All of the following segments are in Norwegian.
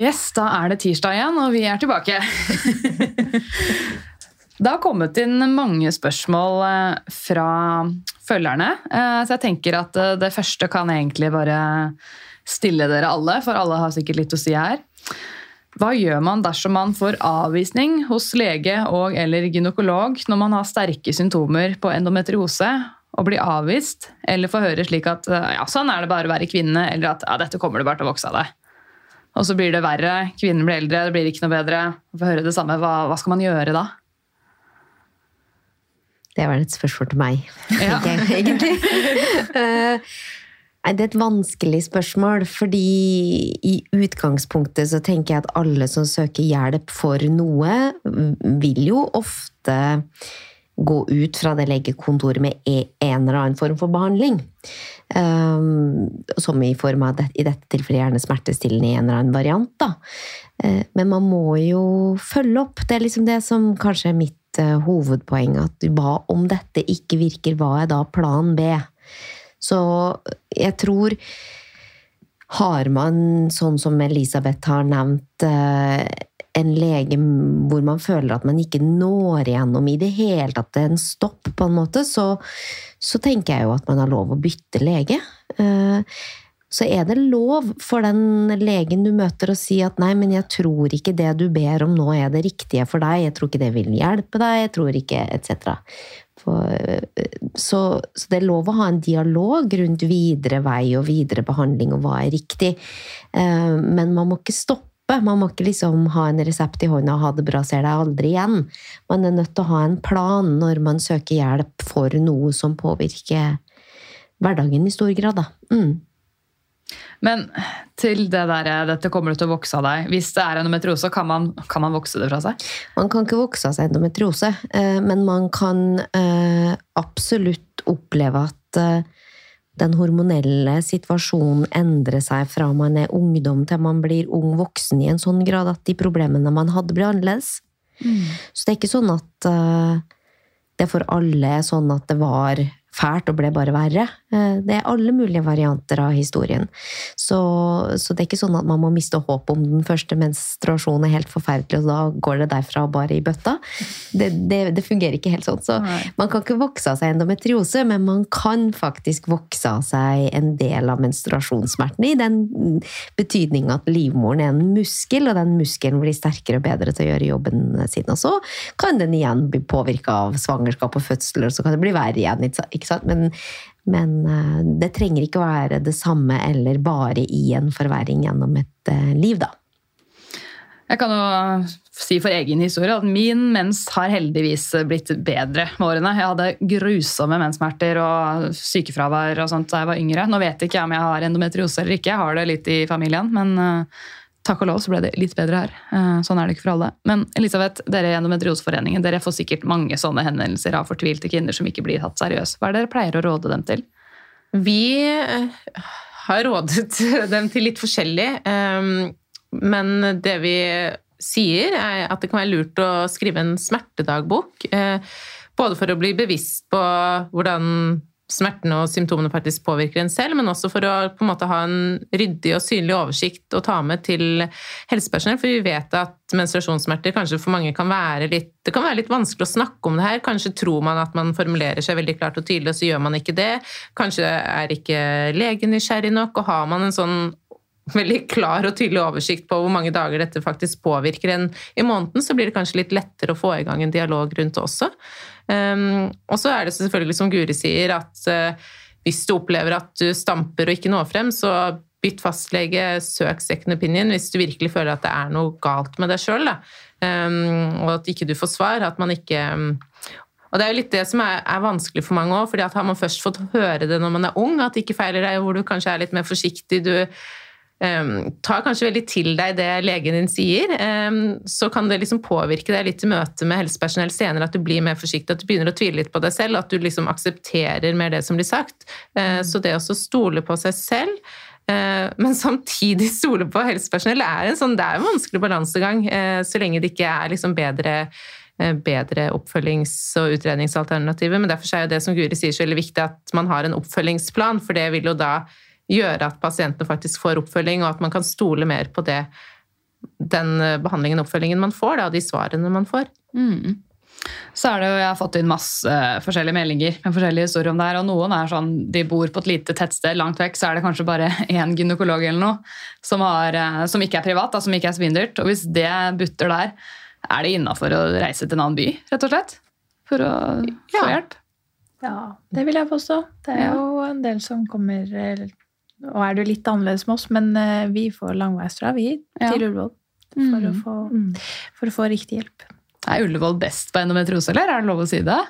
Yes, da er det tirsdag igjen, og vi er tilbake. det har kommet inn mange spørsmål eh, fra følgerne, eh, så jeg tenker at eh, det første kan egentlig bare stille dere alle, for alle har sikkert litt å si her. Hva gjør man dersom man får avvisning hos lege og eller gynekolog når man har sterke symptomer på endometriose og bli avvist, eller få høre slik at ja, sånn er det bare å være kvinne, eller at ja, dette kommer du bare til å vokse av deg? Og så blir det verre, kvinnen blir eldre, det blir ikke noe bedre. Å få høre det samme. Hva, hva, skal man gjøre da? Det var et spørsmål til meg, ja. egentlig. Nei, det er et vanskelig spørsmål, fordi i utgangspunktet så tenker jeg at alle som søker hjelp for noe, vil jo ofte gå ut fra det legekontoret med e, en eller annen form for behandling. Um, som i form av, i dette tilfellet gjerne smertestillende i en eller annen variant. Da. Uh, men man må jo følge opp. Det er liksom det som kanskje er mitt uh, hovedpoeng. At hva om dette ikke virker, hva er da plan B? Så jeg tror har man, sånn som Elisabeth har nevnt, uh, en lege hvor man føler at man ikke når igjennom i det hele tatt, det er en stopp, på en måte, så, så, tenker jeg jo at man har lov å bytte lege. Så er det lov for den legen du møter å si at nei, men jeg tror ikke det du ber om nå er det riktige for deg, jeg tror ikke det vil hjelpe deg, jeg tror ikke etc. Så, så, det er lov å ha en dialog rundt videre vei og videre behandling og hva er riktig, eh, men man må ikke stoppe man må ikke liksom ha en resept i hånda og ha det bra, ser deg aldri igjen. Man er nødt til å ha en plan når man søker hjelp for noe som påvirker hverdagen i stor grad. Da. Mm. Men til det der, dette kommer du til å vokse av deg. Hvis det er endometriose, kan man, kan man vokse det fra seg? Man kan ikke vokse av seg endometriose, eh, men man kan eh, absolutt oppleve at eh, den hormonelle situasjonen endrer seg fra man er ungdom til man blir ung voksen i en sånn grad at de problemene man hadde, blir annerledes. Mm. Så det er ikke sånn at det for alle er sånn at det var fælt og ble bare verre. Eh, det er alle mulige varianter av historien. Så, så, det er ikke sånn at man må miste håp om den første menstruasjonen er helt forferdelig, og da går det derfra bare i bøtta. Det, det, det fungerer ikke helt sånn. Så man kan ikke vokse av seg endometriose, men man kan faktisk vokse av seg en del av menstruasjonssmertene, i den betydning at livmoren er en muskel, og den muskelen blir sterkere og bedre til å gjøre jobben sin. Og så kan den igjen bli påvirka av svangerskap og fødsel, og så kan det bli verre igjen. ikke sant? Men, men eh, det trenger ikke å være det samme eller bare i en forverring gjennom et eh, liv, da. Jeg kan jo si for egen historie at min mens har heldigvis blitt bedre med årene. Jeg hadde grusomme menssmerter og sykefravær og sånt da jeg var yngre. Nå vet ikke jeg om jeg har endometriose eller ikke, jeg har det litt i familien. men eh, takk og lov så ble det litt bedre her. Eh, sånn er det ikke for alle. Men Elisabeth, dere gjennom Endometrioseforeningen dere får sikkert mange sånne henvendelser av fortvilte kvinner som ikke blir tatt seriøst. Hva er det dere pleier å råde dem til? Vi eh, har rådet dem til litt forskjellig. Eh, men det vi sier, er at det kan være lurt å skrive en smertedagbok. Både for å bli bevisst på hvordan smertene og symptomene faktisk påvirker en selv, men også for å på en måte ha en ryddig og synlig oversikt å ta med til helsepersonell. For vi vet at menstruasjonssmerter kanskje for mange kan være litt det kan være litt vanskelig å snakke om det her. Kanskje tror man at man formulerer seg veldig klart og tydelig, og så gjør man ikke det. Kanskje er ikke legen nysgjerrig nok, og har man en sånn veldig klar og tydelig oversikt på hvor mange dager dette faktisk påvirker en i måneden, så blir det kanskje litt lettere å få i gang en dialog rundt det også. Um, og så er det selvfølgelig som Guri sier, at uh, hvis du opplever at du stamper og ikke når frem, så bytt fastlege, søk second opinion hvis du virkelig føler at det er noe galt med deg sjøl. Um, og at ikke du får svar. At man ikke um, og det er jo litt det som er, er vanskelig for mange òg, fordi at har man først fått høre det når man er ung, at det ikke feiler deg, hvor du kanskje er litt mer forsiktig, du tar kanskje veldig til deg det legen din sier, så kan det liksom påvirke deg litt i møte med helsepersonell senere, at du blir mer forsiktig, at du begynner å tvile litt på deg selv, at du liksom aksepterer mer det som blir sagt. Uh, så det å stole på seg selv uh, men samtidig stole på helsepersonell er en, sånn, det er en vanskelig balansegang, uh, så lenge det ikke er liksom bedre bedre oppfølgings- og utredningsalternativer. Men derfor er det som Guri sier så veldig viktig at man har en oppfølgingsplan, for det vil jo da gjøre at pasientene faktisk får oppfølging, og at man kan stole mer på det, den behandlingen og oppfølgingen man får, da, de svarene man får. Mm. Så er det jo, Jeg har fått inn masse forskjellige meldinger med forskjellige historier om det her. og Noen er sånn, de bor på et lite tettsted langt vekk, så er det kanskje bare én gynekolog eller noe som, har, eh, som ikke er privat, da, som ikke er svindyrt. Og hvis det butter der, er det innafor å reise til en annen by, rett og slett? For å få ja. hjelp? Ja, det vil jeg påstå. Det er ja. jo en del som kommer Og er du litt annerledes med oss, men eh, vi får langveisfra, vi, til Ullevål. For, mm. for, å få riktig hjelp. Er Ullevål best på endometriose, eller er det lov å si det?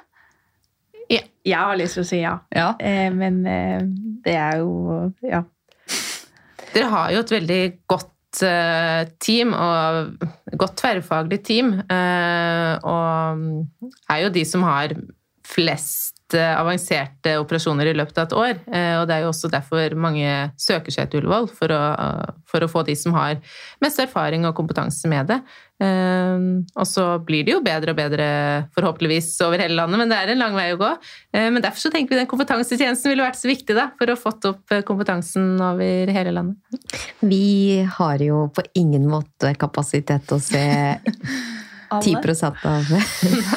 Ja, jeg har lyst til å si ja. ja. Eh, men eh, det er jo Ja. Dere har jo et veldig godt eh, team, og godt tverrfaglig team. Eh, og er jo de som har flest avanserte operasjoner i løpet av et år. Eh, og det er jo også derfor mange søker seg til Ullevål, for å, for å få de som har mest erfaring og kompetanse med det. Eh, og så blir det jo bedre og bedre, forhåpentligvis, over hele landet, men det er en lang vei å gå. Men derfor så tenker vi den kompetansetjenesten ville vært så viktig da, for å fått opp kompetansen over hele landet. Vi har jo på ingen måte kapasitet til å se 10 av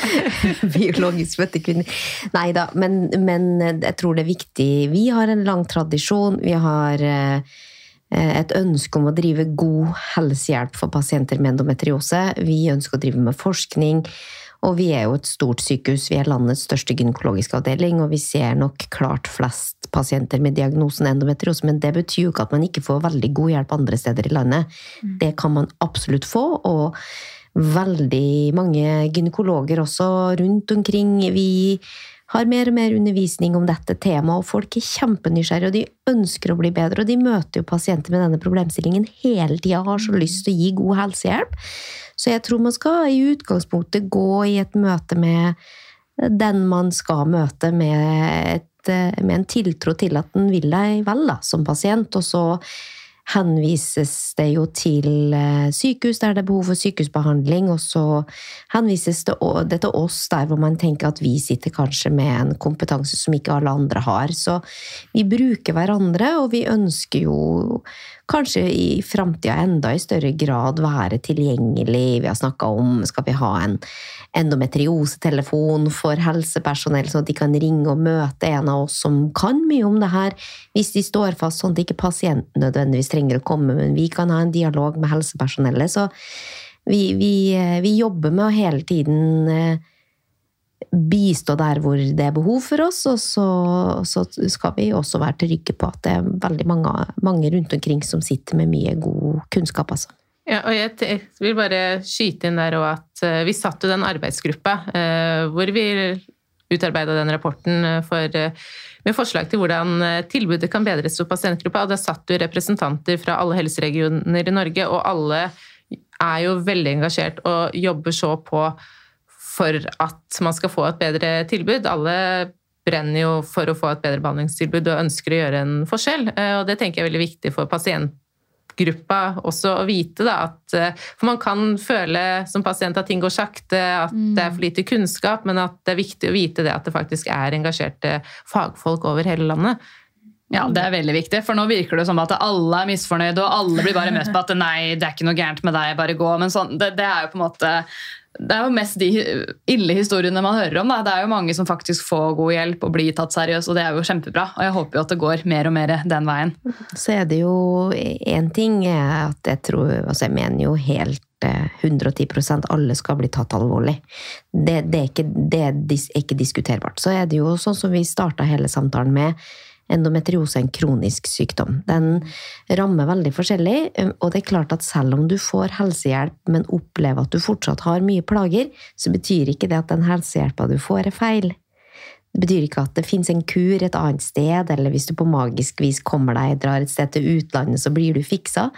biologisk fødte kvinner. Nei da, men, men, jeg tror det er viktig. Vi har en lang tradisjon. Vi har eh, et ønske om å drive god helsehjelp for pasienter med endometriose. Vi ønsker å drive med forskning. Og vi er jo et stort sykehus, vi er landets største gynekologiske avdeling, og vi ser nok klart flest pasienter med diagnosen endometriose, men det betyr jo ikke at man ikke får veldig god hjelp andre steder i landet. Mm. Det kan man absolutt få, og veldig mange gynekologer også rundt omkring. Vi har mer og mer undervisning om dette temaet, og folk er kjempenysgjerrige, og de ønsker å bli bedre. Og de møter jo pasienter med denne problemstillingen hele tida og har så lyst til å gi god helsehjelp. Så jeg tror man skal i utgangspunktet gå i et møte med den man skal møte, med, et, med en tiltro til at den vil deg vel da, som pasient. Og så henvises det jo til eh, sykehus der det er behov for sykehusbehandling, og så henvises det til oss der hvor man tenker at vi sitter kanskje med en kompetanse som ikke alle andre har. Så vi bruker hverandre, og vi ønsker jo kanskje i framtida enda i større grad være tilgjengelig. Vi har snakka om skal vi ha en endometriosetelefon for helsepersonell, så de kan ringe og møte en av oss som kan mye om det her, hvis de står fast, sånn at ikke pasienten nødvendigvis trenger å komme, men vi kan ha en dialog med helsepersonellet. Så vi, vi, vi jobber med å hele tiden eh, bistå der hvor det er behov for oss, og så, så skal vi også være trygge på at det er veldig mange, mange rundt omkring som sitter med mye god kunnskap. altså. Ja, og jeg vil bare skyte inn der òg at eh, vi satt jo den arbeidsgruppa eh, hvor vi utarbeida den rapporten eh, for, med forslag til hvordan tilbudet kan bedres for pasientgruppa. Og der satt jo representanter fra alle helseregioner i Norge, og alle er jo veldig engasjert og jobber så på for at man skal få et bedre tilbud. Alle brenner jo for å få et bedre behandlingstilbud og ønsker å gjøre en forskjell. Og det tenker jeg er veldig viktig for pasientgruppa også å vite da, at eh, For man kan føle som pasient at ting går sakte, at mm. det er for lite kunnskap, men at det er viktig å vite det at det faktisk er engasjerte fagfolk over hele landet. Ja, det er veldig viktig, for nå virker det som at alle er misfornøyde, og alle blir bare møtt på at nei, det er ikke noe gærent med deg, bare gå. Men sånn, det, det er jo på en måte det er jo mest de ille historiene man hører om. Da. Det er jo mange som faktisk får god hjelp og blir tatt seriøst, og det er jo kjempebra. Og jeg håper jo at det går mer og mer den veien. Så er det jo én ting at jeg tror Altså, jeg mener jo helt 110 eh, alle skal bli tatt alvorlig. Det, det, er ikke, det er ikke diskuterbart. Så er det jo sånn som vi starta hele samtalen med Endometriose er en kronisk sykdom. Den rammer veldig forskjellig, og det er klart at selv om du får helsehjelp, men opplever at du fortsatt har mye plager, så betyr ikke det at den helsehjelpa du får, er feil. Det betyr ikke at det fins en kur et annet sted, eller hvis du på magisk vis kommer deg, drar et sted til utlandet, så blir du fiksa.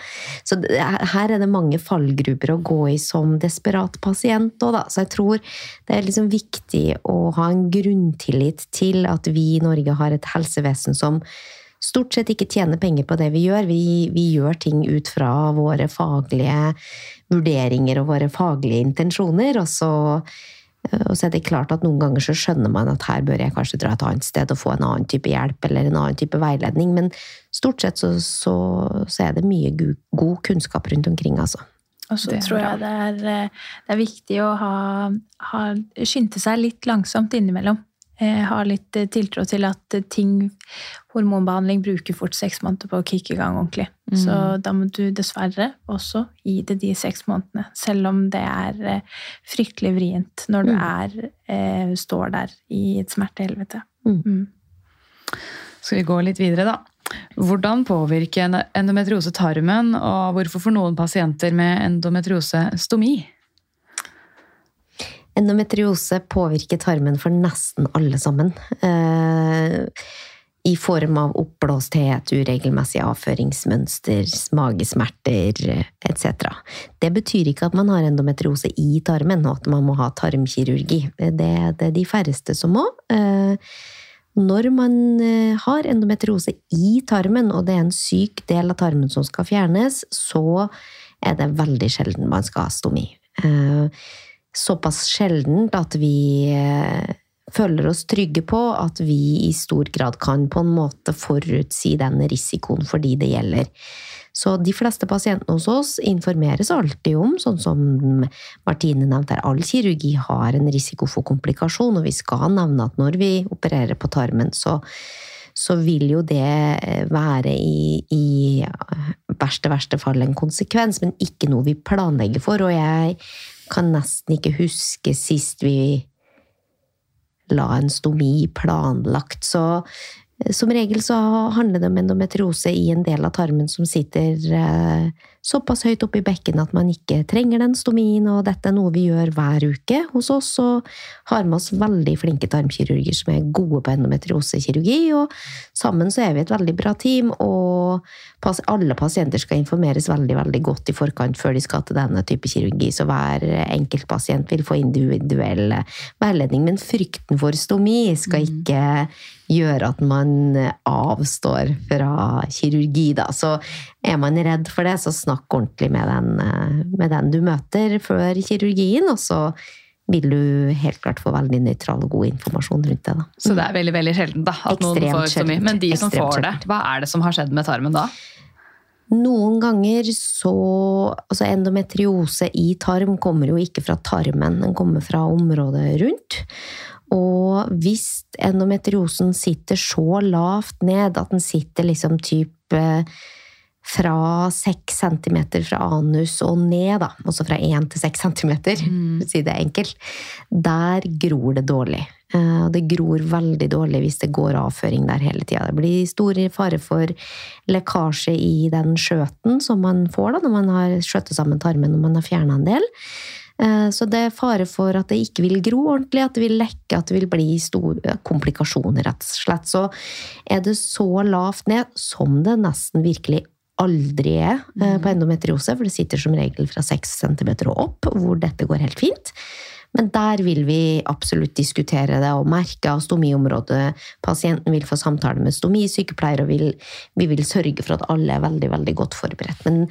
Så her er det mange fallgruber å gå i som desperat pasient òg, da. Så jeg tror det er liksom viktig å ha en grunntillit til at vi i Norge har et helsevesen som stort sett ikke tjener penger på det vi gjør. Vi, vi gjør ting ut fra våre faglige vurderinger og våre faglige intensjoner, og så Og så er det klart at noen ganger så skjønner man at her bør jeg kanskje dra et annet sted og få en annen type hjelp eller en annen type veiledning, men stort sett så, så, så er det mye god kunnskap rundt omkring, altså. Og så tror jeg det er, det er, viktig å ha, ha, skynde seg litt langsomt innimellom. Jeg har litt eh, tiltro til at ting Hormonbehandling bruker fort seks måneder på å kicke i gang ordentlig. Mm. Så da må du dessverre også gi det de seks månedene. Selv om det er eh, fryktelig vrient når du mm. er, eh, står der i et smertehelvete. Mm. mm. Skal vi gå litt videre, da? Hvordan påvirker endometriose tarmen, og hvorfor får noen pasienter med endometriose stomi? Endometriose påvirker tarmen for nesten alle sammen. Eh, I form av oppblåsthet, uregelmessig avføringsmønster, magesmerter etc. Det betyr ikke at man har endometriose i tarmen, og at man må ha tarmkirurgi. Det er det de færreste som må. Eh, når man eh, har endometriose i tarmen, og det er en syk del av tarmen som skal fjernes, så er det veldig sjelden man skal ha stomi såpass sjeldent at vi eh, føler oss trygge på at vi i stor grad kan på en måte forutsi den risikoen for de det gjelder. Så de fleste pasientene hos oss informeres alltid om, sånn som Martine nevnte her, all kirurgi har en risiko for komplikasjon, og vi skal nevne at når vi opererer på tarmen, så, så vil jo det eh, være i, i verste, verste fall en konsekvens, men ikke noe vi planlegger for. Og jeg kan nesten ikke huske sist vi la en stomi planlagt. Så som regel så handler det om endometriose i en del av tarmen som sitter eh, såpass høyt oppe i bekken at man ikke trenger den stomien, og dette er noe vi gjør hver uke hos oss. Og har med oss veldig flinke tarmkirurger som er gode på endometriosekirurgi. Og sammen så er vi et veldig bra team, og alle pasienter skal informeres veldig veldig godt i forkant før de skal til denne type kirurgi, så hver enkelt pasient vil få individuell veiledning. Men frykten for stomi skal mm. ikke gjøre at man avstår fra kirurgi, da. Så er man redd for det, så snakk ordentlig med den, med den du møter før kirurgien, og så vil du helt klart få veldig nøytral og god informasjon rundt det. Da. Så det er veldig veldig sjelden da, at Ekstremt noen får så mye. Men de som får det, hva er det som har skjedd med tarmen da? Noen ganger så Altså endometriose i tarm kommer jo ikke fra tarmen, den kommer fra området rundt. Og hvis endometriosen sitter så lavt ned at den sitter liksom type fra 6 cm fra anus og ned, da, også fra 1 til 6 cm, mm. for å si det enkelt, der gror det dårlig. Eh, og det gror veldig dårlig hvis det går avføring der hele tida. Det blir stor fare for lekkasje i den skjøten som man får da, når man har skjøttet sammen tarmen når man har fjerna en del. Eh, så det er fare for at det ikke vil gro ordentlig, at det vil lekke, at det vil bli store komplikasjoner, rett og slett. Så er det så lavt ned, som det nesten virkelig aldri er mm. på endometriose, for det sitter som regel fra 6 cm og opp, hvor dette går helt fint. Men der vil vi absolutt diskutere det og merke av stomiområdet. Pasienten vil få samtale med stomisykepleier, og vil, vi vil sørge for at alle er veldig, veldig godt forberedt. Men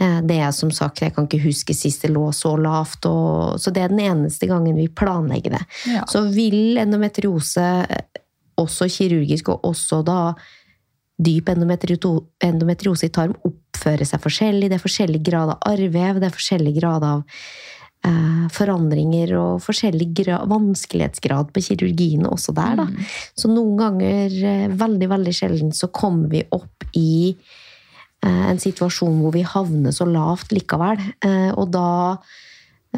Eh, det er som sagt, jeg kan ikke huske sist det lå så lavt, og, så det er den eneste gangen vi planlegger det. Ja. Så vil endometriose, eh, også kirurgisk, og også da dyp endometriose i tarm, oppfører seg forskjellig. Det er forskjellig grad av arrvev, det er forskjellig grad av eh, forandringer og forskjellig grad, vanskelighetsgrad på kirurgien også der, da. Mm. Så noen ganger, eh, veldig, veldig sjelden, så kommer vi opp i Eh, en situasjon hvor vi havner så lavt likevel. Eh, og da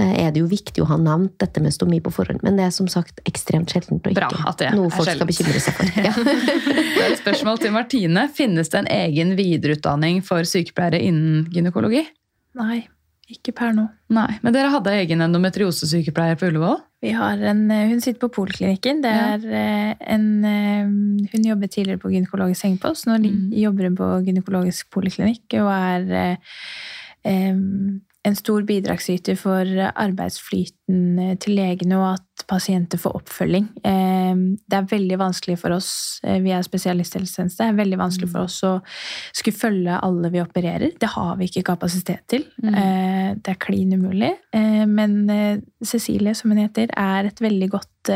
er det jo viktig å ha nevnt dette med stomi på forhånd, men det er som sagt ekstremt sjeldent og ikke noe folk skal bekymre seg for. Ja. det er et spørsmål til Martine. Finnes det en egen videreutdanning for sykepleiere innen gynekologi? Nei. Ikke per nå. Nei, Men dere hadde egen endometriosesykepleier på Ullevål? Vi har en, eh, Hun sitter på poliklinikken. Det er ja. Eh, en, eh, hun jobbet tidligere på gynekologisk sengepost. Nå mm. jobber hun på gynekologisk poliklinikk og er um, en stor bidragsyter for arbeidsflyten til legene, og at pasienter får oppfølging. Eh, det er veldig vanskelig for oss, eh, vi er spesialisthelsetjeneste, det er veldig vanskelig for oss å skulle følge alle vi opererer. Det har vi ikke kapasitet til. Mm. Det er klin umulig. Men Cecilie, som hun heter, er et veldig godt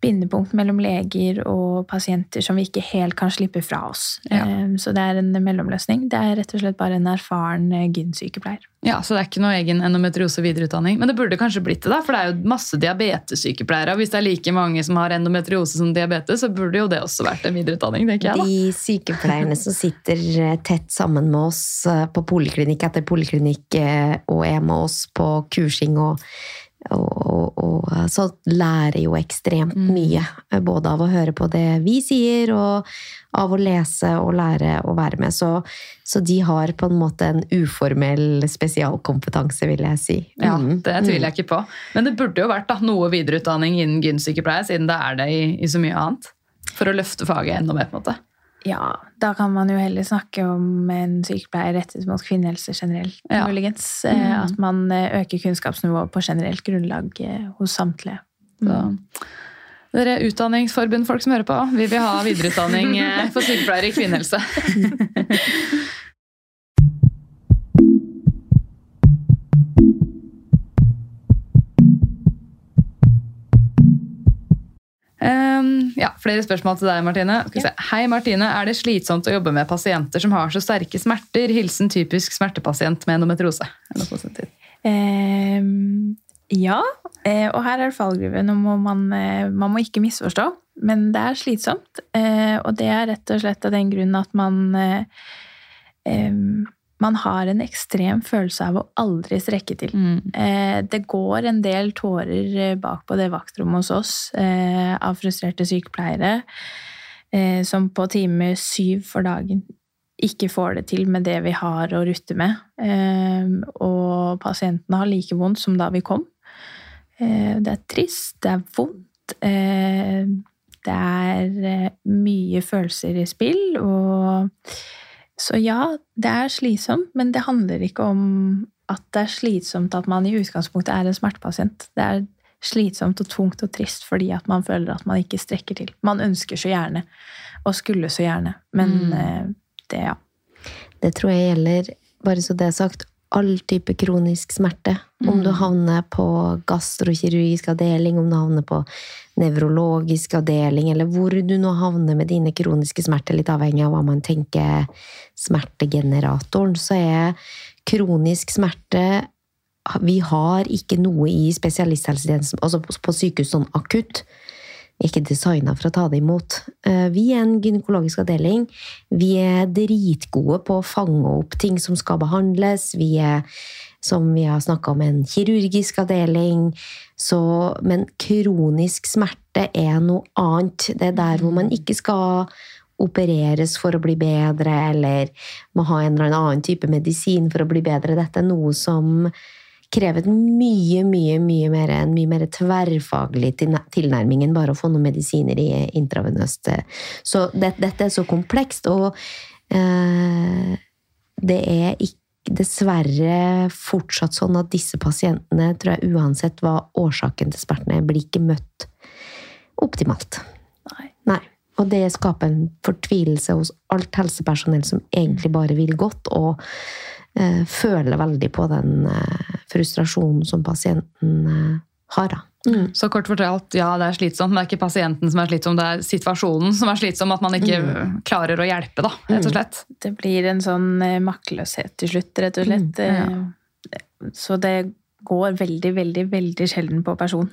bindepunkt mellom leger og pasienter som vi ikke helt kan slippe fra oss. Ja. Eh, så det er en mellomløsning. Det er rett og slett bare en erfaren gynsykepleier. Ja, Så det er ikke noe egen endometriose videreutdanning. Men det burde kanskje blitt det, da, for det er jo masse diabetessykepleiere. Hvis det er like mange som har endometriose som diabetes, så burde jo det også vært en videreutdanning. tenker jeg da. De sykepleierne som sitter eh, tett sammen med oss på poliklinikk etter poliklinikk og er med oss på kursing og og, og, så lærer jo ekstremt mm. mye. Både av å høre på det vi sier, og av å lese og lære å være med. Så, så de har på en måte en uformell spesialkompetanse, vil jeg si. Mm. Ja, Det tviler jeg ikke på. Men det burde jo vært da, noe videreutdanning innen gynsykepleie, siden det er det i, i så mye annet. For å løfte faget enda mer. på en måte. Ja, da kan man jo heller snakke om en sykepleier rettet mot kvinnehelse generelt, ja. muligens. Eh, mm. At man eh, øker kunnskapsnivået på generelt grunnlag eh, hos samtlige. Mm. Dere utdanningsforbundfolk som hører på, vi vil ha videreutdanning for sykepleiere i kvinnehelse. Um, ja, Flere spørsmål til deg, Martine. Ja. Hei, Martine. Er det slitsomt å jobbe med pasienter som har så sterke smerter? Hilsen typisk smertepasient med endometrose. Um, ja, eh, og her er det fallgruven. Man, eh, man må ikke misforstå, men det er slitsomt. Eh, og det er rett og slett av den grunn at man um, man har en ekstrem følelse av å aldri strekke til. Mm. Eh, det går en del tårer eh, bak på det vaktrommet hos oss eh, av frustrerte sykepleiere som på time syv for dagen ikke får det til med det vi har å rutte med. Og pasientene har like vondt som da vi kom. Det er trist, det er vondt. Det er mye følelser i spill, og så ja, det er slitsomt, men det handler ikke om at det er slitsomt at man i utgangspunktet er en smertepasient. Det er slitsomt og tungt og trist fordi at man føler at man ikke strekker til. Man ønsker så gjerne, og skulle så gjerne, men mm. Eh, det, ja. Det tror jeg gjelder, bare så det er sagt, all type kronisk smerte. Om du mm. havner på gastrokirurgisk avdeling, om du havner på nevrologisk avdeling, eller hvor du nå havner med dine kroniske smerter, litt avhengig av hva man tenker smertegeneratoren, så er kronisk smerte Vi har ikke noe i spesialisthelsetjenesten, altså på sykehus sånn akutt ikke designa for å ta det imot. Eh, vi er en gynekologisk avdeling. Vi er dritgode på å fange opp ting som skal behandles. Vi er, som vi har snakka om, en kirurgisk avdeling. Så, men kronisk smerte er noe annet. Det er der hvor man ikke skal opereres for å bli bedre, eller må ha en eller annen type medisin for å bli bedre. Dette er noe som krevet mye, mye mye mer, en mye mer tverrfaglig tilnærming enn bare å få noen medisiner i intravenøst. Så det, dette er så komplekst, og eh, det er ikke dessverre fortsatt sånn at disse pasientene, tror jeg, uansett hva årsaken til smertene er, blir ikke møtt optimalt. Nei. Nei. Og det skaper en fortvilelse hos alt helsepersonell som egentlig bare vil godt, og eh, føler veldig på den eh, frustrasjonen som pasienten eh, har. Mm. Så kort fortalt, ja, det er slitsomt, men det er ikke pasienten som er slitsom, det er situasjonen som er slitsom. At man ikke mm. klarer å hjelpe, da, rett og mm. slett. Det blir en sånn eh, maktløshet til slutt, rett og slett. Mm. Ja. Eh, så det går veldig, veldig, veldig sjelden på person.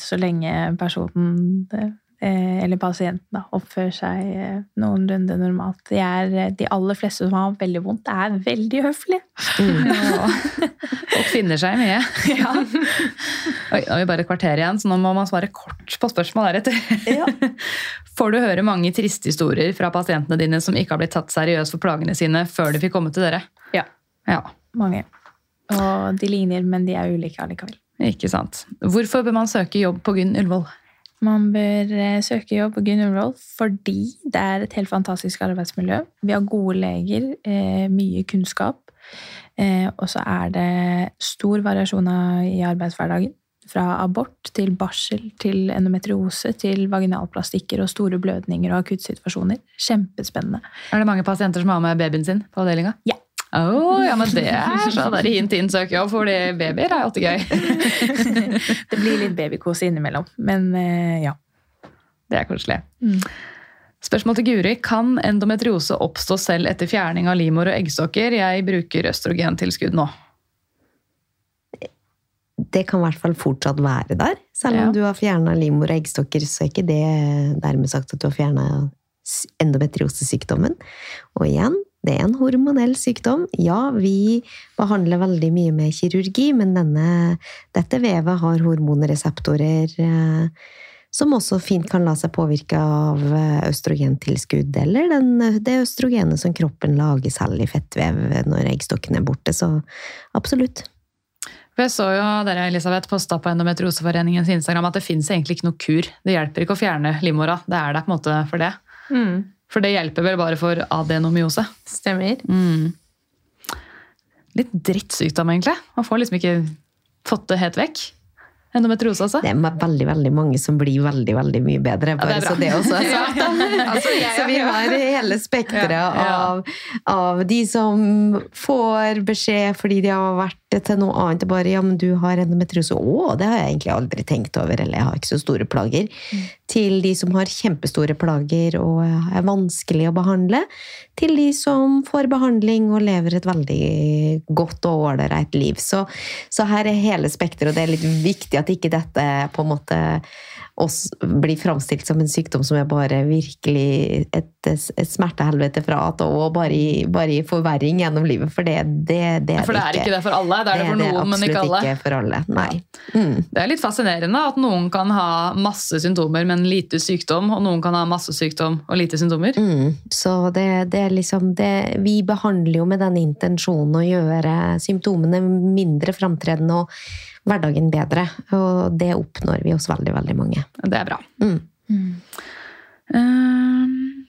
Så lenge personen Eh, eller pasienten, da, oppfører seg eh, noenlunde normalt. De, er, eh, de aller fleste som har veldig vondt, er veldig høflige. Mm. og finner seg mye. ja. Oi, nå har vi bare et kvarter igjen, så nå må man svare kort på spørsmål deretter. Ja. Får du høre mange triste historier fra pasientene dine som ikke har blitt tatt seriøst for plagene sine før de fikk komme til dere? Ja. ja. Mange. Og de ligner, men de er ulike allikevel. Ikke sant. Hvorfor bør man søke jobb på Gunn Ullevål? Man bør eh, søke jobb på Gunn fordi det er et helt fantastisk arbeidsmiljø. Vi har gode leger, eh, mye kunnskap, eh, og så er det stor variasjon i arbeidshverdagen. Fra abort til barsel til endometriose til vaginalplastikker og store blødninger og akuttsituasjoner. Kjempespennende. Er det mange pasienter som har med babyen sin på avdelinga? Ja. Oh, ja, men det er så der er hint inn søkejobb, fordi babyer er alltid gøy. det blir litt babykose innimellom, men eh, ja. Det er koselig. Mm. Spørsmål til Guri. Kan endometriose oppstå selv etter fjerning av livmor og eggstokker? Jeg bruker østrogentilskudd nå. Det kan i hvert fall fortsatt være der. Selv om ja. du har fjerna livmor og eggstokker, så er ikke det dermed sagt at du har fjerna endometriosesykdommen. Og igjen, det er en hormonell sykdom. Ja, vi behandler veldig mye med kirurgi, men denne, dette vevet har hormonreseptorer eh, som også fint kan la seg påvirke av eh, østrogentilskudd, eller den, det østrogenet som kroppen lager selv i fettvev når eggstokken er borte. Så absolutt. For Jeg så jo dere Elisabeth, posta på Endometrioseforeningens Instagram at det fins egentlig ikke noe kur. Det hjelper ikke å fjerne livmora. Det er der på en måte for det. Mm. For det hjelper vel bare for adenomyose. Stemmer. Mm. Litt drittsykdom, egentlig. Man får liksom ikke fått det helt vekk. Endometriose, altså? Det er veldig veldig mange som blir veldig veldig mye bedre. bare ja, så det også er sagt. altså, så vi har hele spekteret ja, ja. av, av, de som får beskjed fordi de har vært til noe annet. Bare 'ja, men du har endometriose'. 'Å, det har jeg egentlig aldri tenkt over', eller 'jeg har ikke så store plager'. Mm. Til de som har kjempestore plager og er vanskelig å behandle. Til de som får behandling og lever et veldig godt og ålreit liv. Så, så her er hele spekteret, og det er litt viktig at ikke dette på en måte oss blir framstilt som en sykdom som er bare virkelig et, et smertehelvete fra A til Å, bare, bare i, forverring gjennom livet. For det, det, det er for det er ikke det for alle? Det er det, det for noen, men ikke alle? Ikke for alle, nei. Mm. Det er litt fascinerende at noen kan ha masse symptomer, men lite sykdom, og noen kan ha masse sykdom og lite symptomer. Mm. Så det, er liksom Vi behandler jo med den intensjonen å gjøre symptomene mindre framtredende. og hverdagen bedre. Og det oppnår vi hos veldig, veldig mange. Det er bra. Mm. Mm. Um,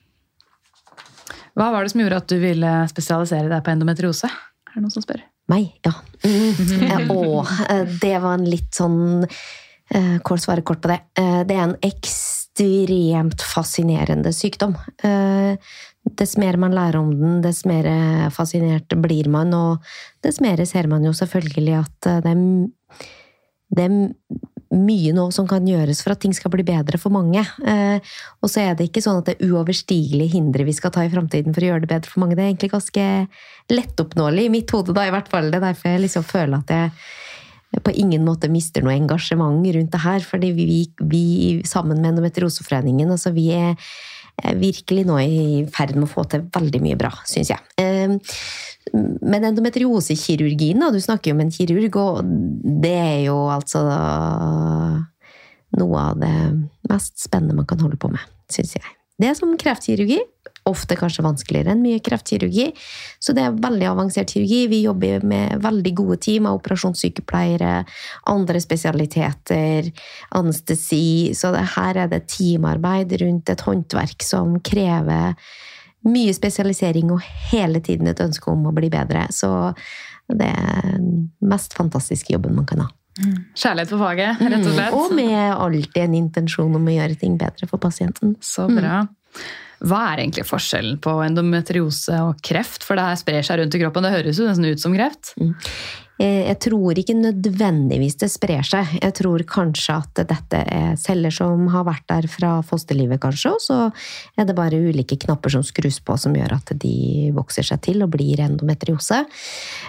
hva var det som gjorde at du ville spesialisere deg på endometriose? Er det noen som spør? Meg, ja. Mm. og det var en litt sånn Kål svarer svare kort på det. Det er en ekstremt fascinerende sykdom. Dess mer man lærer om den, dess mer fascinert blir man, og dess mer ser man jo selvfølgelig at det er det er mye nå som kan gjøres for at ting skal bli bedre for mange. Eh, og så er det ikke sånn at det er uoverstigelige hindre vi skal ta i framtiden for å gjøre det bedre for mange. Det er egentlig ganske lettoppnåelig i mitt hode, da, i hvert fall. Det er derfor jeg liksom føler at jeg på ingen måte mister noe engasjement rundt det her. Fordi vi, vi sammen med Endometrioseforeningen, altså vi er virkelig nå i ferd med å få til veldig mye bra, syns jeg. Eh, men endometriosekirurgien, da, du snakker jo om en kirurg, og det er jo altså noe av det mest spennende man kan holde på med, syns jeg. Det er som kreftkirurgi. Ofte kanskje vanskeligere enn mye kreftkirurgi. Så det er veldig avansert kirurgi. Vi jobber med veldig gode team av operasjonssykepleiere, andre spesialiteter, anestesi. Så her er det teamarbeid rundt et håndverk som krever mye spesialisering og hele tiden et ønske om å bli bedre. Så det er den mest fantastiske jobben man kan ha. Mm. Kjærlighet for faget, rett og slett. Mm. Og med alltid en intensjon om å gjøre ting bedre for pasienten. Så bra. Hva er egentlig forskjellen på endometriose og kreft? For det her sprer seg rundt i kroppen. Det høres jo nesten ut som kreft. Mm. Eh, jeg tror ikke nødvendigvis det sprer seg. Jeg tror kanskje at dette er celler som har vært der fra fosterlivet, kanskje, og så er det bare ulike knapper som skrus på som gjør at de vokser seg til og blir endometriose.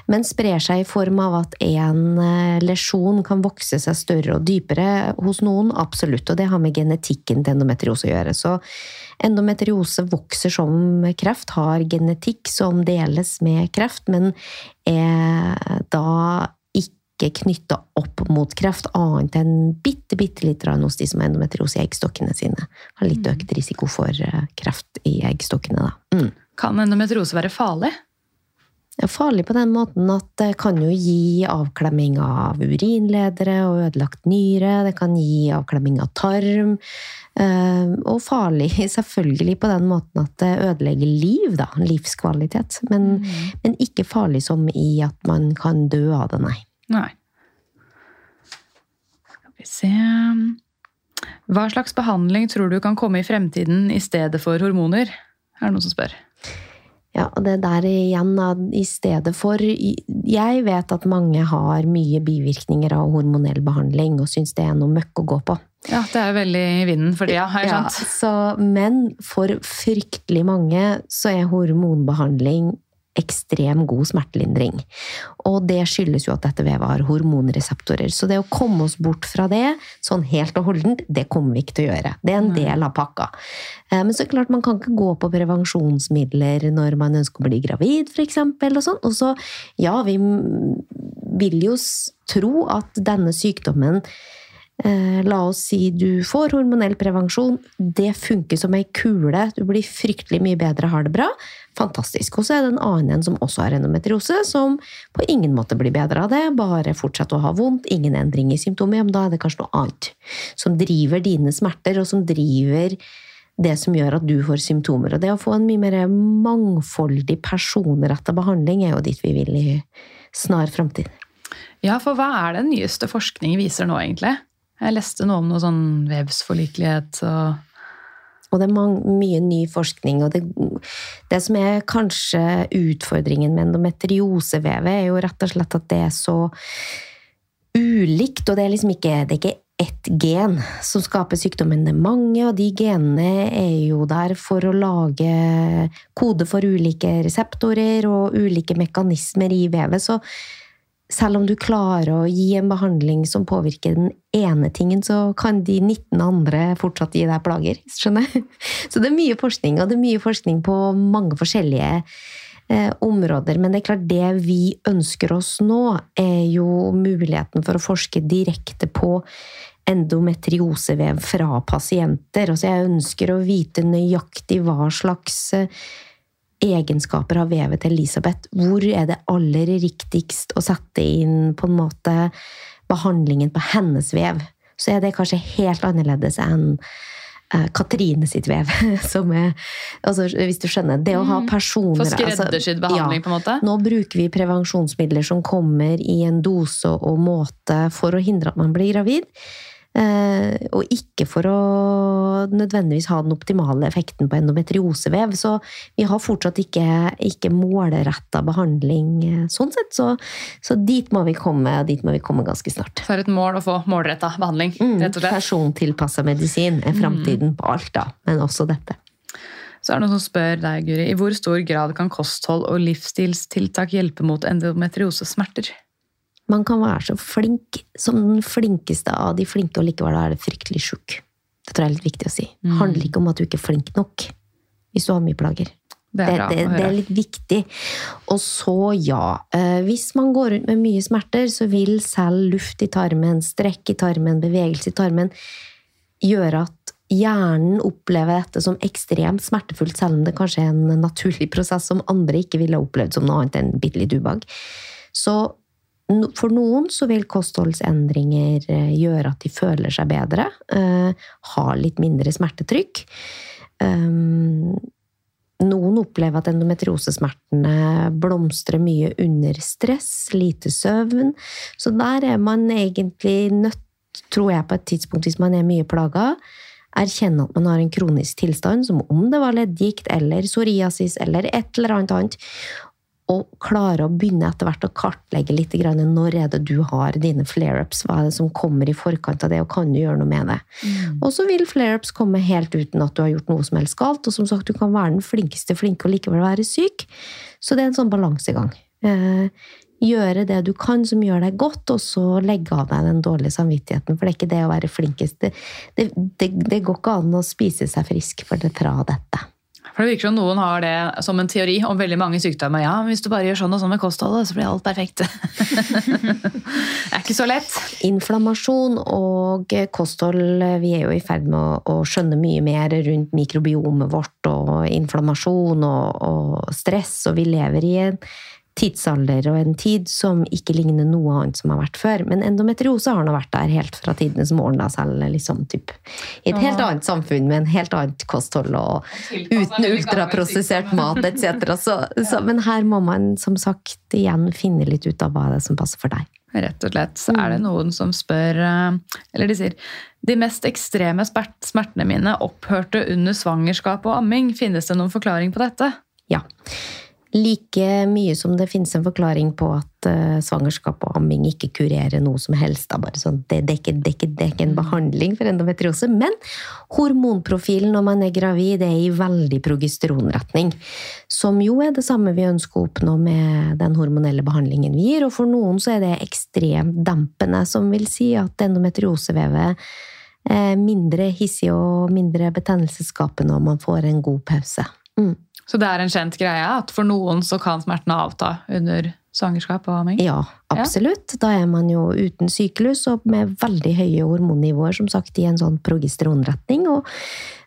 Men sprer seg i form av at en eh, lesjon kan vokse seg større og dypere hos noen, absolutt. Og det har med genetikken til endometriose å gjøre. Så Endometriose vokser som kreft, har genetikk som deles med kreft, men er da ikke knytta opp mot kreft, annet enn bitte, bitte litt hos de som har endometriose i eggstokkene sine. Har litt mm. økt risiko for eh, kreft i eggstokkene, da. Mm. Kan endometriose være farlig? Det er farlig på den måten at det kan jo gi avklemming av urinledere og ødelagt nyre. Det kan gi avklemming av tarm. Eh, og farlig selvfølgelig på den måten at det ødelegger liv, da. Livskvalitet. Men, mm. men ikke farlig som i at man kan dø av det, nei. nei. Skal vi se Hva slags behandling tror du kan komme i fremtiden i stedet for hormoner? Er det noen som spør? Ja, og det der igjen, i stedet for Jeg vet at mange har mye bivirkninger av hormonell behandling og syns det er noe møkk å gå på. Ja, det er veldig i vinden for tida, har jeg skjønt. Ja, så, men for fryktelig mange så er hormonbehandling ekstrem god smertelindring. Og det skyldes jo at dette vevet har hormonreseptorer. Så det å komme oss bort fra det, sånn helt og holdent, det kommer vi ikke til å gjøre. Det er en del av pakka. Eh, men så er det klart, man kan ikke gå på prevensjonsmidler når man ønsker å bli gravid, f.eks. Og sånn. Og så, ja, vi vil jo tro at denne sykdommen la oss si du får hormonell prevensjon. Det funker som ei kule. Du blir fryktelig mye bedre, har det bra. Fantastisk. Og så er det en annen en som også har endometriose, som på ingen måte blir bedre av det. Bare fortsetter å ha vondt, ingen endring i symptomer. Men da er det kanskje noe annet som driver dine smerter, og som driver det som gjør at du får symptomer. Og det å få en mye mer mangfoldig, personrettet behandling er jo dit vi vil i snar framtid. Ja, for hva er det nyeste forskning viser nå, egentlig? Jeg leste noe om noe sånn vevsforlikelighet og og det er mye ny forskning. Og det, det, som er kanskje utfordringen med endometriosevevet, er jo rett og slett at det er så ulikt. Og det er liksom ikke, det er ikke ett gen som skaper sykdommen. Det er mange, og de genene er jo der for å lage kode for ulike reseptorer og ulike mekanismer i vevet. Så selv om du klarer å gi en behandling som påvirker den ene tingen, så kan de 19 andre fortsatt gi deg plager. skjønner? Så det er mye forskning, og det er mye forskning på mange forskjellige eh, områder. Men det er klart, det vi ønsker oss nå, er jo muligheten for å forske direkte på endometriosevev fra pasienter. Altså jeg ønsker å vite nøyaktig hva slags eh, egenskaper av vevet til Elisabeth. Hvor er det aller riktigst å sette inn på en måte behandlingen på hennes vev? Så er det kanskje helt annerledes enn uh, Katrine sitt vev. Som er, altså, hvis du skjønner. Det å ha mm. personer For skreddersydd altså, behandling, ja, på en måte? Nå bruker vi prevensjonsmidler som kommer i en dose og måte for å hindre at man blir gravid. Eh, og ikke for å nødvendigvis ha den optimale effekten på endometriosevev. Så vi har fortsatt ikke, ikke målretta behandling eh, sånn sett. Så, så, dit må vi komme dit må vi komme ganske snart. Så er det et mål å få målretta behandling? Mm, rett og slett. Persontilpassa medisin er framtiden mm. på alt, da. Men også dette. Så er det noen som spør deg, Guri, i hvor stor grad kan kosthold og livsstilstiltak hjelpe mot endometriosesmerter? Man kan være så flink som den flinkeste av de flinke, og likevel er det fryktelig sjuk. Det tror jeg er litt viktig å si. Mm. handler ikke om at du ikke er flink nok hvis du har mye plager. Det er, det, det, det er, litt viktig. Og så, ja eh, Hvis man går rundt med mye smerter, så vil selv luft i tarmen, strekk i tarmen, bevegelse i tarmen gjøre at hjernen opplever dette som ekstremt smertefullt, selv om det kanskje er en naturlig prosess som andre ikke ville opplevd som noe annet enn bitte litt ubehag. Så for noen så vil kostholdsendringer eh, gjøre at de føler seg bedre, eh, har litt mindre smertetrykk. Eh, noen opplever at endometriosesmertene blomstrer mye under stress, lite søvn. Så der er man egentlig nødt, tror jeg, på et tidspunkt, hvis man er mye plaga, erkjenne at man har en kronisk tilstand, som om det var leddgikt eller psoriasis eller et eller annet annet, og klare å begynne etter hvert å kartlegge litt når er det du har dine flare-ups, hva er det som kommer i forkant av det, og kan du gjøre noe med det? Mm. Og så vil flare-ups komme helt uten at du har gjort noe som helst galt, og som sagt, du kan være den flinkeste flinke og likevel være syk. Så det er en sånn balansegang. Eh, gjøre det du kan som gjør deg godt, og så legge av deg den dårlige samvittigheten. For det er ikke det å være flinkest. Det, det, det, det går ikke an å spise seg frisk for det fra dette. For Det virker som noen har det som en teori om veldig mange sykdommer. Ja, hvis du bare gjør sånn og sånn med kostholdet, så blir alt perfekt. det er ikke så lett. Inflammasjon og kosthold Vi er jo i ferd med å, skjønne mye mer rundt mikrobiomet vårt og inflammasjon og, og stress, og vi lever i en tidsalder og en tid som ikke ligner noe annet som har vært før. Men endometriose har nå vært der helt fra tidenes morgen, da selv liksom typ, i et helt annet samfunn med en helt annet kosthold og uten ultraprosessert mat etc. Så, så, men her må man som sagt igjen finne litt ut av hva det er som passer for deg. rett og slett. Så er det mm. noen som spør Eller de sier de mest ekstreme smertene mine opphørte under svangerskap og amming. Finnes det noen forklaring på dette? Ja. Like mye som det finnes en forklaring på at uh, svangerskap og amming ikke kurerer noe som helst. Da. Bare sånn, det, det, er ikke, det, er ikke, det, er ikke, en mm. behandling for endometriose. Men hormonprofilen når man er gravid, er i veldig progesteronretning. Som jo er det samme vi ønsker å oppnå med den hormonelle behandlingen vi gir. Og for noen så er det ekstremt dempende, som vil si at endometriosevevet er mindre hissig og mindre betennelsesskapende og man får en god pause. Mm. Så det er en kjent greie at for noen så kan smertene avta under svangerskap og amming? Ja, absolutt. Ja. Da er man jo uten syklus og med veldig høye hormonnivåer, som sagt, i en sånn progesteronretning. Og,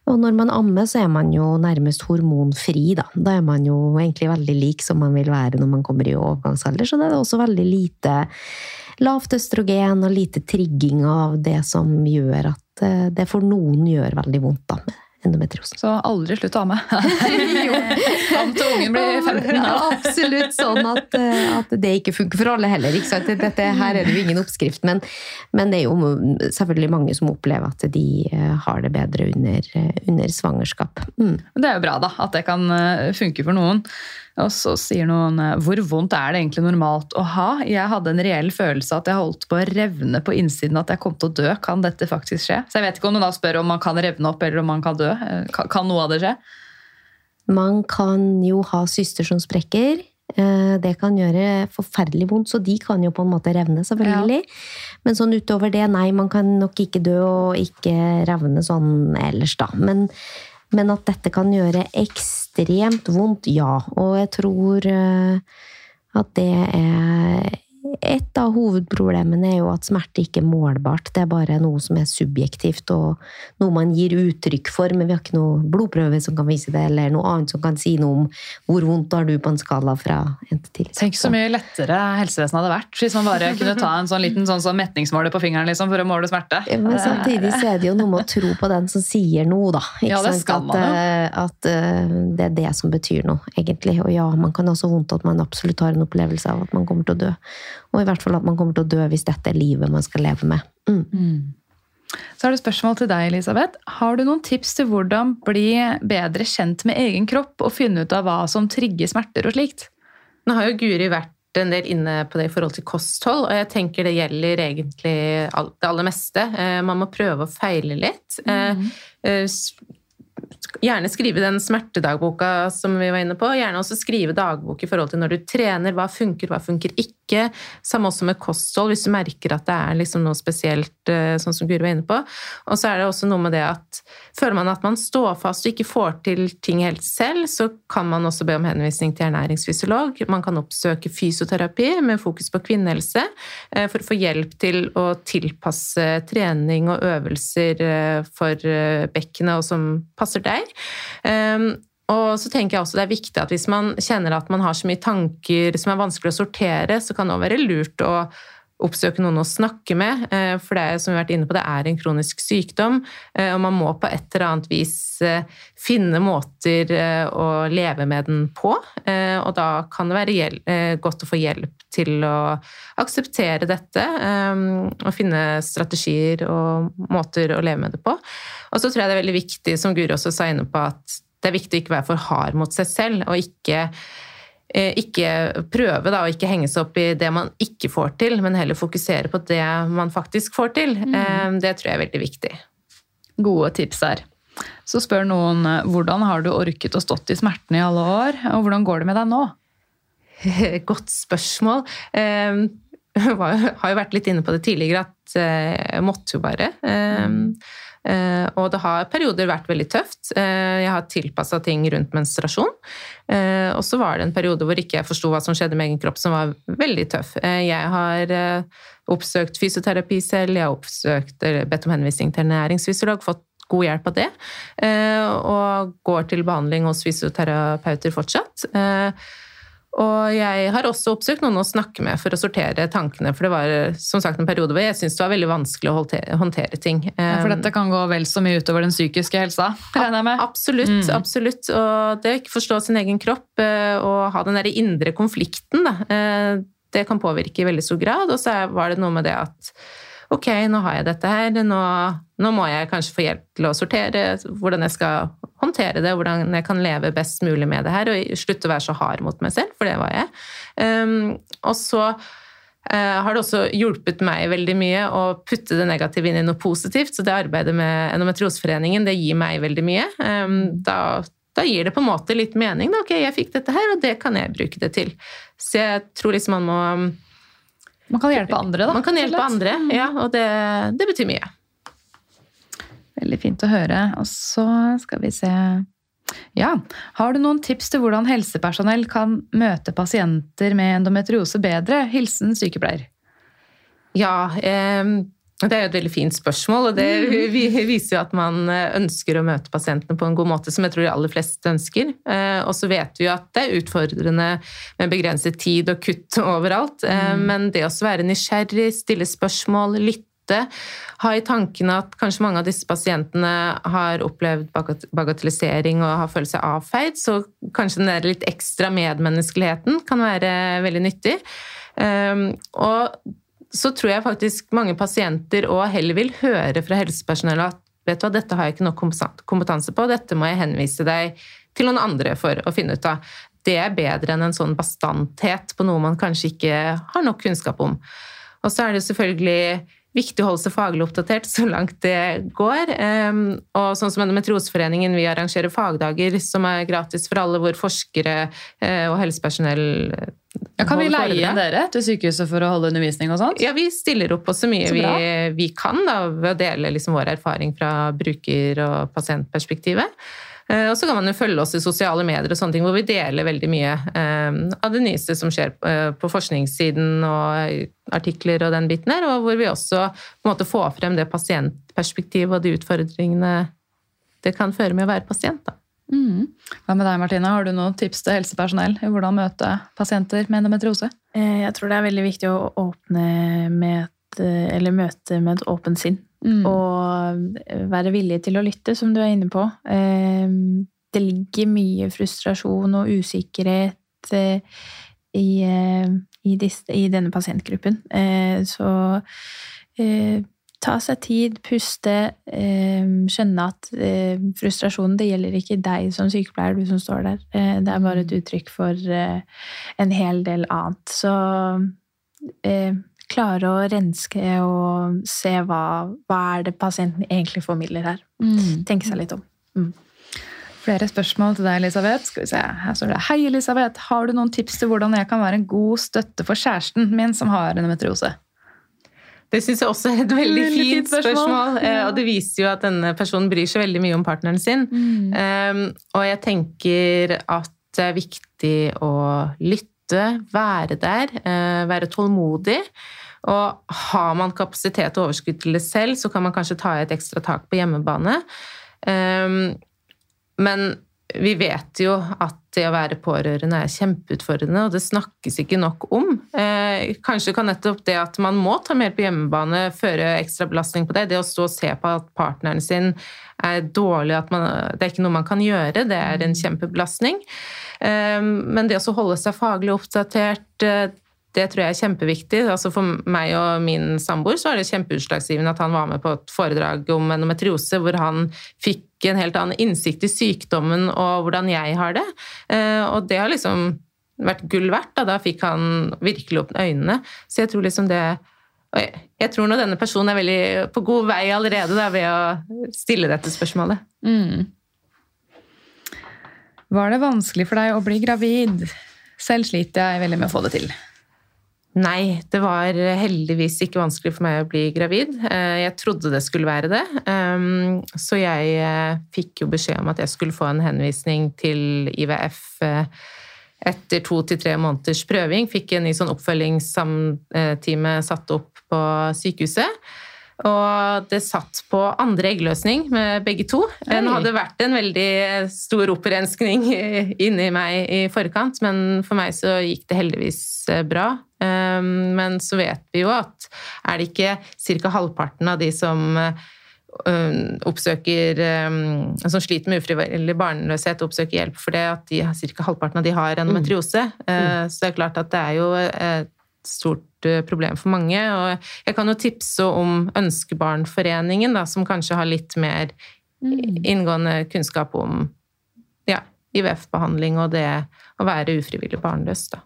og når man ammer, så er man jo nærmest hormonfri, da. Da er man jo egentlig veldig lik som man vil være når man kommer i overgangsalder, så det er også veldig lite lavt østrogen og lite trigging av det som gjør at eh, det for noen gjør veldig vondt, da endometriose. Så aldri slutt å amme. Fram til ungen blir 15. Ja, absolutt sånn at, eh, at, det ikke funker for alle heller. Dette, her er det jo ingen oppskrift, men, men, det er jo selvfølgelig mange som opplever at de eh, har det bedre under, eh, under svangerskap. Mm. Det er jo bra da, at det kan funke for noen. Og så sier noen eh, hvor vondt er det egentlig normalt å ha? Jeg hadde en reell følelse at jeg holdt på å revne på innsiden, at jeg kom til å dø. Kan dette faktisk skje? Så jeg vet ikke om noen da spør om man kan revne opp eller om man kan dø. Eh, kan noe av det skje? Man kan jo ha syster som sprekker. Eh, det kan gjøre forferdelig vondt, så de kan jo på en måte revne, selvfølgelig. Ja. Men sånn utover det, nei, man kan nok ikke dø og ikke revne sånn ellers, da. Men men at dette kan gjøre ekstremt vondt, ja. Og jeg tror eh, at det er et av hovedproblemene er jo at smerte ikke er målbart. Det er bare noe som er subjektivt, og noe man gir uttrykk for, men vi har ikke noe blodprøve som kan vise det, eller noe annet som kan si noe om hvor vondt har du på en skala fra en til 10. Tenk så mye lettere helsevesenet hadde vært hvis man bare kunne ta en sånn liten sånn, sånn metningsmåler på fingeren liksom, for å måle smerte. Ja, men samtidig så er det jo noe med å tro på den som sier noe, da. Ikke ja, det skal man jo. At, at uh, det er det som betyr noe, egentlig. Og ja, man kan ha så vondt at man absolutt har en opplevelse av at man kommer til å dø. Og i hvert fall at man kommer til å dø hvis dette er livet man skal leve med. Mm. Mm. Så er det spørsmål til deg, Elisabeth. Har du noen tips til hvordan bli bedre kjent med egen kropp og finne ut av hva som trigger smerter og slikt? Nå har jo Guri vært en del inne på det i forhold til kosthold, og jeg tenker det gjelder egentlig det aller meste. Eh, man må prøve å feile litt. Mm. Eh, gjerne skrive den smertedagboka som vi var inne på. Gjerne også skrive dagbok i forhold til når du trener. Hva funker, hva funker ikke. Samme også med kosthold, hvis du merker at det er liksom noe spesielt, eh, sånn som Guri var inne på. Og så er det også noe med det at føler man at man står fast og ikke får til ting helt selv, så kan man også be om henvisning til ernæringsfysiolog. Man kan oppsøke fysioterapi med fokus på kvinnehelse eh, for å få hjelp til å tilpasse trening og øvelser eh, for bekkenet og som passer deg. Og så tenker jeg også det er viktig at hvis man kjenner at man har så mye tanker som er vanskelig å sortere, så kan det også være lurt å oppsøke noen å snakke med. Eh, for det som vi har vært inne på, det er en kronisk sykdom, eh, og man må på et eller annet vis eh, finne måter å leve med den på. Og da kan det være godt å få hjelp til å akseptere dette og finne strategier og måter å leve med det på. Og så tror jeg det er veldig viktig, som Guri også sa inne på, at det er viktig å ikke være for hard mot seg selv, og ikke Eh, ikke prøve da, å ikke henge seg opp i det man ikke får til, men heller fokusere på det man faktisk får til. Mm. Eh, det tror jeg er veldig viktig. Gode tips her. Så spør noen eh, hvordan har du orket å stått i smertene i alle år, og hvordan går det med deg nå? Godt spørsmål. Jeg har jo vært litt inne på det tidligere at jeg måtte jo bare. Mm. Eh, og det har perioder vært veldig tøft. Eh, jeg har tilpassa ting rundt menstruasjon. Eh, og så var det en periode hvor ikke jeg forsto hva som skjedde med egen kropp, som var veldig tøff. Jeg har oppsøkt fysioterapi selv, jeg har oppsøkt, bedt om henvisning til næringsfysiolog, fått god hjelp av det, og går til behandling hos fysioterapeuter fortsatt. Og jeg har også oppsøkt noen å snakke med for å sortere tankene. For det var som sagt en periode hvor jeg syntes det var veldig vanskelig å håndtere ting. Ja, for dette kan gå vel så mye utover den psykiske helsa? regner jeg med? Absolutt. Mm. absolutt. Og det å ikke forstå sin egen kropp eh, og ha den der indre konflikten, da, eh, det kan påvirke i veldig stor grad. Og så var det noe med det at ok, nå har jeg dette her, nå, nå, må jeg kanskje få hjelp til å sortere hvordan jeg skal håndtere det, hvordan jeg kan leve best mulig med det her, og slutte å være så hard mot meg selv, for det var jeg. Um, og så uh, har det også hjulpet meg veldig mye å putte det negative inn i noe positivt. Så det arbeidet med Endometrioseforeningen det gir meg veldig mye. Um, da, da, gir det på en måte litt mening. Da. Ok, jeg fikk dette her, og det kan jeg bruke det til. Så jeg tror liksom man må man kan hjelpe andre, da. Man kan hjelpe andre, mm. ja, og det, det, betyr mye. Veldig fint å høre. Og så skal vi se Ja, har du noen tips til hvordan helsepersonell kan møte pasienter med endometriose bedre? Hilsen sykepleier. Ja, det er jo et veldig fint spørsmål, og det mm. viser jo at man eh, ønsker å møte pasientene på en god måte, som jeg tror de aller fleste ønsker. Eh, og så vet vi jo at det er utfordrende med begrenset tid og kutt overalt. Eh, mm. Men det å være nysgjerrig, stille spørsmål, lytte, ha i tankene at kanskje mange av disse pasientene har opplevd bagatellisering og har følt seg avfeid, så kanskje den der litt ekstra medmenneskeligheten kan være veldig nyttig. Og så tror jeg faktisk mange pasienter òg heller vil høre fra helsepersonellet at vet du hva, dette har jeg ikke nok kompetanse på, dette må jeg henvise deg til noen andre for å finne ut av. Det er bedre enn en sånn bastanthet på noe man kanskje ikke har nok kunnskap om. Og så er det selvfølgelig viktig å holde seg faglig oppdatert så langt det går. Ehm, og sånn som Endometrioseforeningen, vi arrangerer fagdager som er gratis for alle, hvor forskere eh, og helsepersonell ja, Kan vi leie inn dere til sykehuset for å holde undervisning og sånt? Ja, vi stiller opp på så mye så vi, vi, kan da, ved å dele liksom vår erfaring fra bruker- og pasientperspektivet. Eh, og så kan man jo følge oss i sosiale medier og sånne ting, hvor vi deler veldig mye eh, av det nyeste som skjer eh, på forskningssiden og artikler og den biten her, og hvor vi også på en måte får frem det pasientperspektivet og de utfordringene det kan føre med å være pasient. da. Mm. Hva med deg, Martine? Har du noen tips til helsepersonell i hvordan møte pasienter med endometriose? Jeg tror det er veldig viktig å åpne med et, eller møte med et åpent sinn. Mm. Og være villig til å lytte, som du er inne på. Ehm, det ligger mye frustrasjon og usikkerhet eh, i, eh, i, disse, i denne pasientgruppen. Eh, så ta seg tid, puste, skjønne at frustrasjonen det gjelder ikke deg som sykepleier, du som står der. Det er bare et mm. uttrykk for en hel del annet. Så klare å renske og se hva, hva er det pasienten egentlig formidler her. Mm. Tenke seg litt om. Mm. Flere spørsmål til deg, Elisabeth. Skal vi se. Her står det Hei, Elisabeth. Har du noen tips til hvordan jeg kan være en god støtte for kjæresten min som har endometriose? Det syns jeg også er et veldig, veldig fint, fint spørsmål. spørsmål. Ja. Og det viser jo at denne personen bryr seg veldig mye om partneren sin. Mm. Um, og jeg tenker at det er viktig å lytte lytte, være der, eh, være tålmodig. Og har man kapasitet og overskudd til det selv, så kan man kanskje ta et ekstra tak på hjemmebane. Ehm, men vi vet jo at det å være pårørende er kjempeutfordrende, og det snakkes ikke nok om. Eh, kanskje kan nettopp det at man må ta mer på hjemmebane, føre ekstra belastning på det. Det å stå og se på at partneren sin er dårlig, at man, det er ikke noe man kan gjøre, det er en kjempebelastning. Ehm, men det å holde seg faglig oppdatert eh, det tror jeg er kjempeviktig. Altså for meg og min samboer så er det kjempeutslagsgivende at han var med på et foredrag om endometriose, hvor han fikk en helt annen innsikt i sykdommen og hvordan jeg har det. Eh, og det har liksom vært gull verdt. Da, da fikk han virkelig opp øynene. Så jeg tror liksom det jeg tror nå denne personen er veldig på god vei allerede da, ved å stille dette spørsmålet. Mm. Var det vanskelig for deg å bli gravid? Selv sliter jeg veldig med å få det til. Nei, det var heldigvis ikke vanskelig for meg å bli gravid. Eh, jeg trodde det skulle være det. Ehm, så jeg eh, fikk jo beskjed om at jeg skulle få en henvisning til IVF eh, etter to til tre måneders prøving. Fikk en ny sånn oppfølgingstime satt opp på sykehuset. Og det satt på andre eggløsning med begge to. Det hadde vært en veldig stor opprenskning inni meg i forkant, men for meg så gikk det heldigvis eh, bra. Ehm, men så vet vi jo at er det ikke ca. halvparten av de som eh, oppsøker ehm, Som sliter med ufrivillig barnløshet, oppsøker hjelp for det, at de, ca. halvparten av de har endometriose. Mm. Eh, så det er klart at det er jo stort eh, problem for mange. Og jeg kan jo tipse om Ønskebarnforeningen, da, som kanskje har litt mer mm. inngående kunnskap om ja, IVF-behandling og det å være ufrivillig barnløs. da.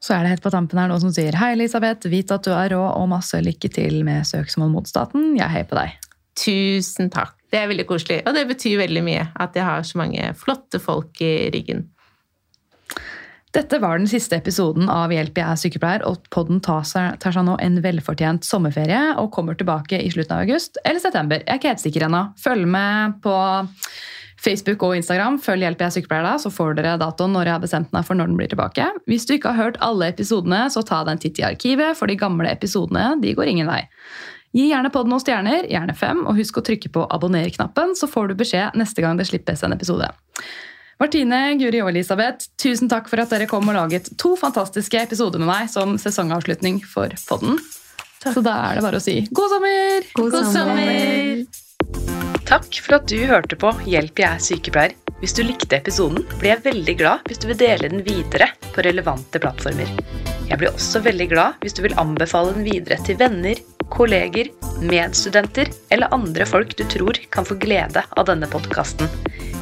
Så er det helt på tampen her noen som sier Hei, Elisabeth. Vit at du er rå, og masse lykke til med søksmål mot staten. Jeg heier på deg. Tusen takk. Det er veldig koselig. Og det betyr veldig mye at jeg har så mange flotte folk i ryggen. Dette var den siste episoden av Hjelp, jeg er sykepleier, og podden tar seg, tar seg, nå en velfortjent sommerferie og kommer tilbake i slutten av august eller september. Jeg er ikke helt sikker ennå. Følg med på Facebook og Instagram. Følg Hjelp, jeg er sykepleier da, så får dere datoen når jeg har bestemt meg for når den blir tilbake. Hvis du ikke har hørt alle episodene, så ta deg en titt i arkivet, for de gamle episodene de går ingen vei. Gi gjerne podden noen stjerner, gjerne fem, og husk å trykke på abonner-knappen, så får du beskjed neste gang det slippes en episode. Martine, Guri og Elisabeth, tusen takk for at dere kom og laget to fantastiske episoder med meg som sesongavslutning for podden. Takk. Så da er det bare å si god sommer! God, god sommer! Takk for at du hørte på Hjelp, jeg er sykepleier. Hvis du likte episoden, blir jeg veldig glad hvis du vil dele den videre på relevante plattformer. Jeg blir også veldig glad hvis du vil anbefale den videre til venner, kolleger, medstudenter eller andre folk du tror kan få glede av denne podkasten.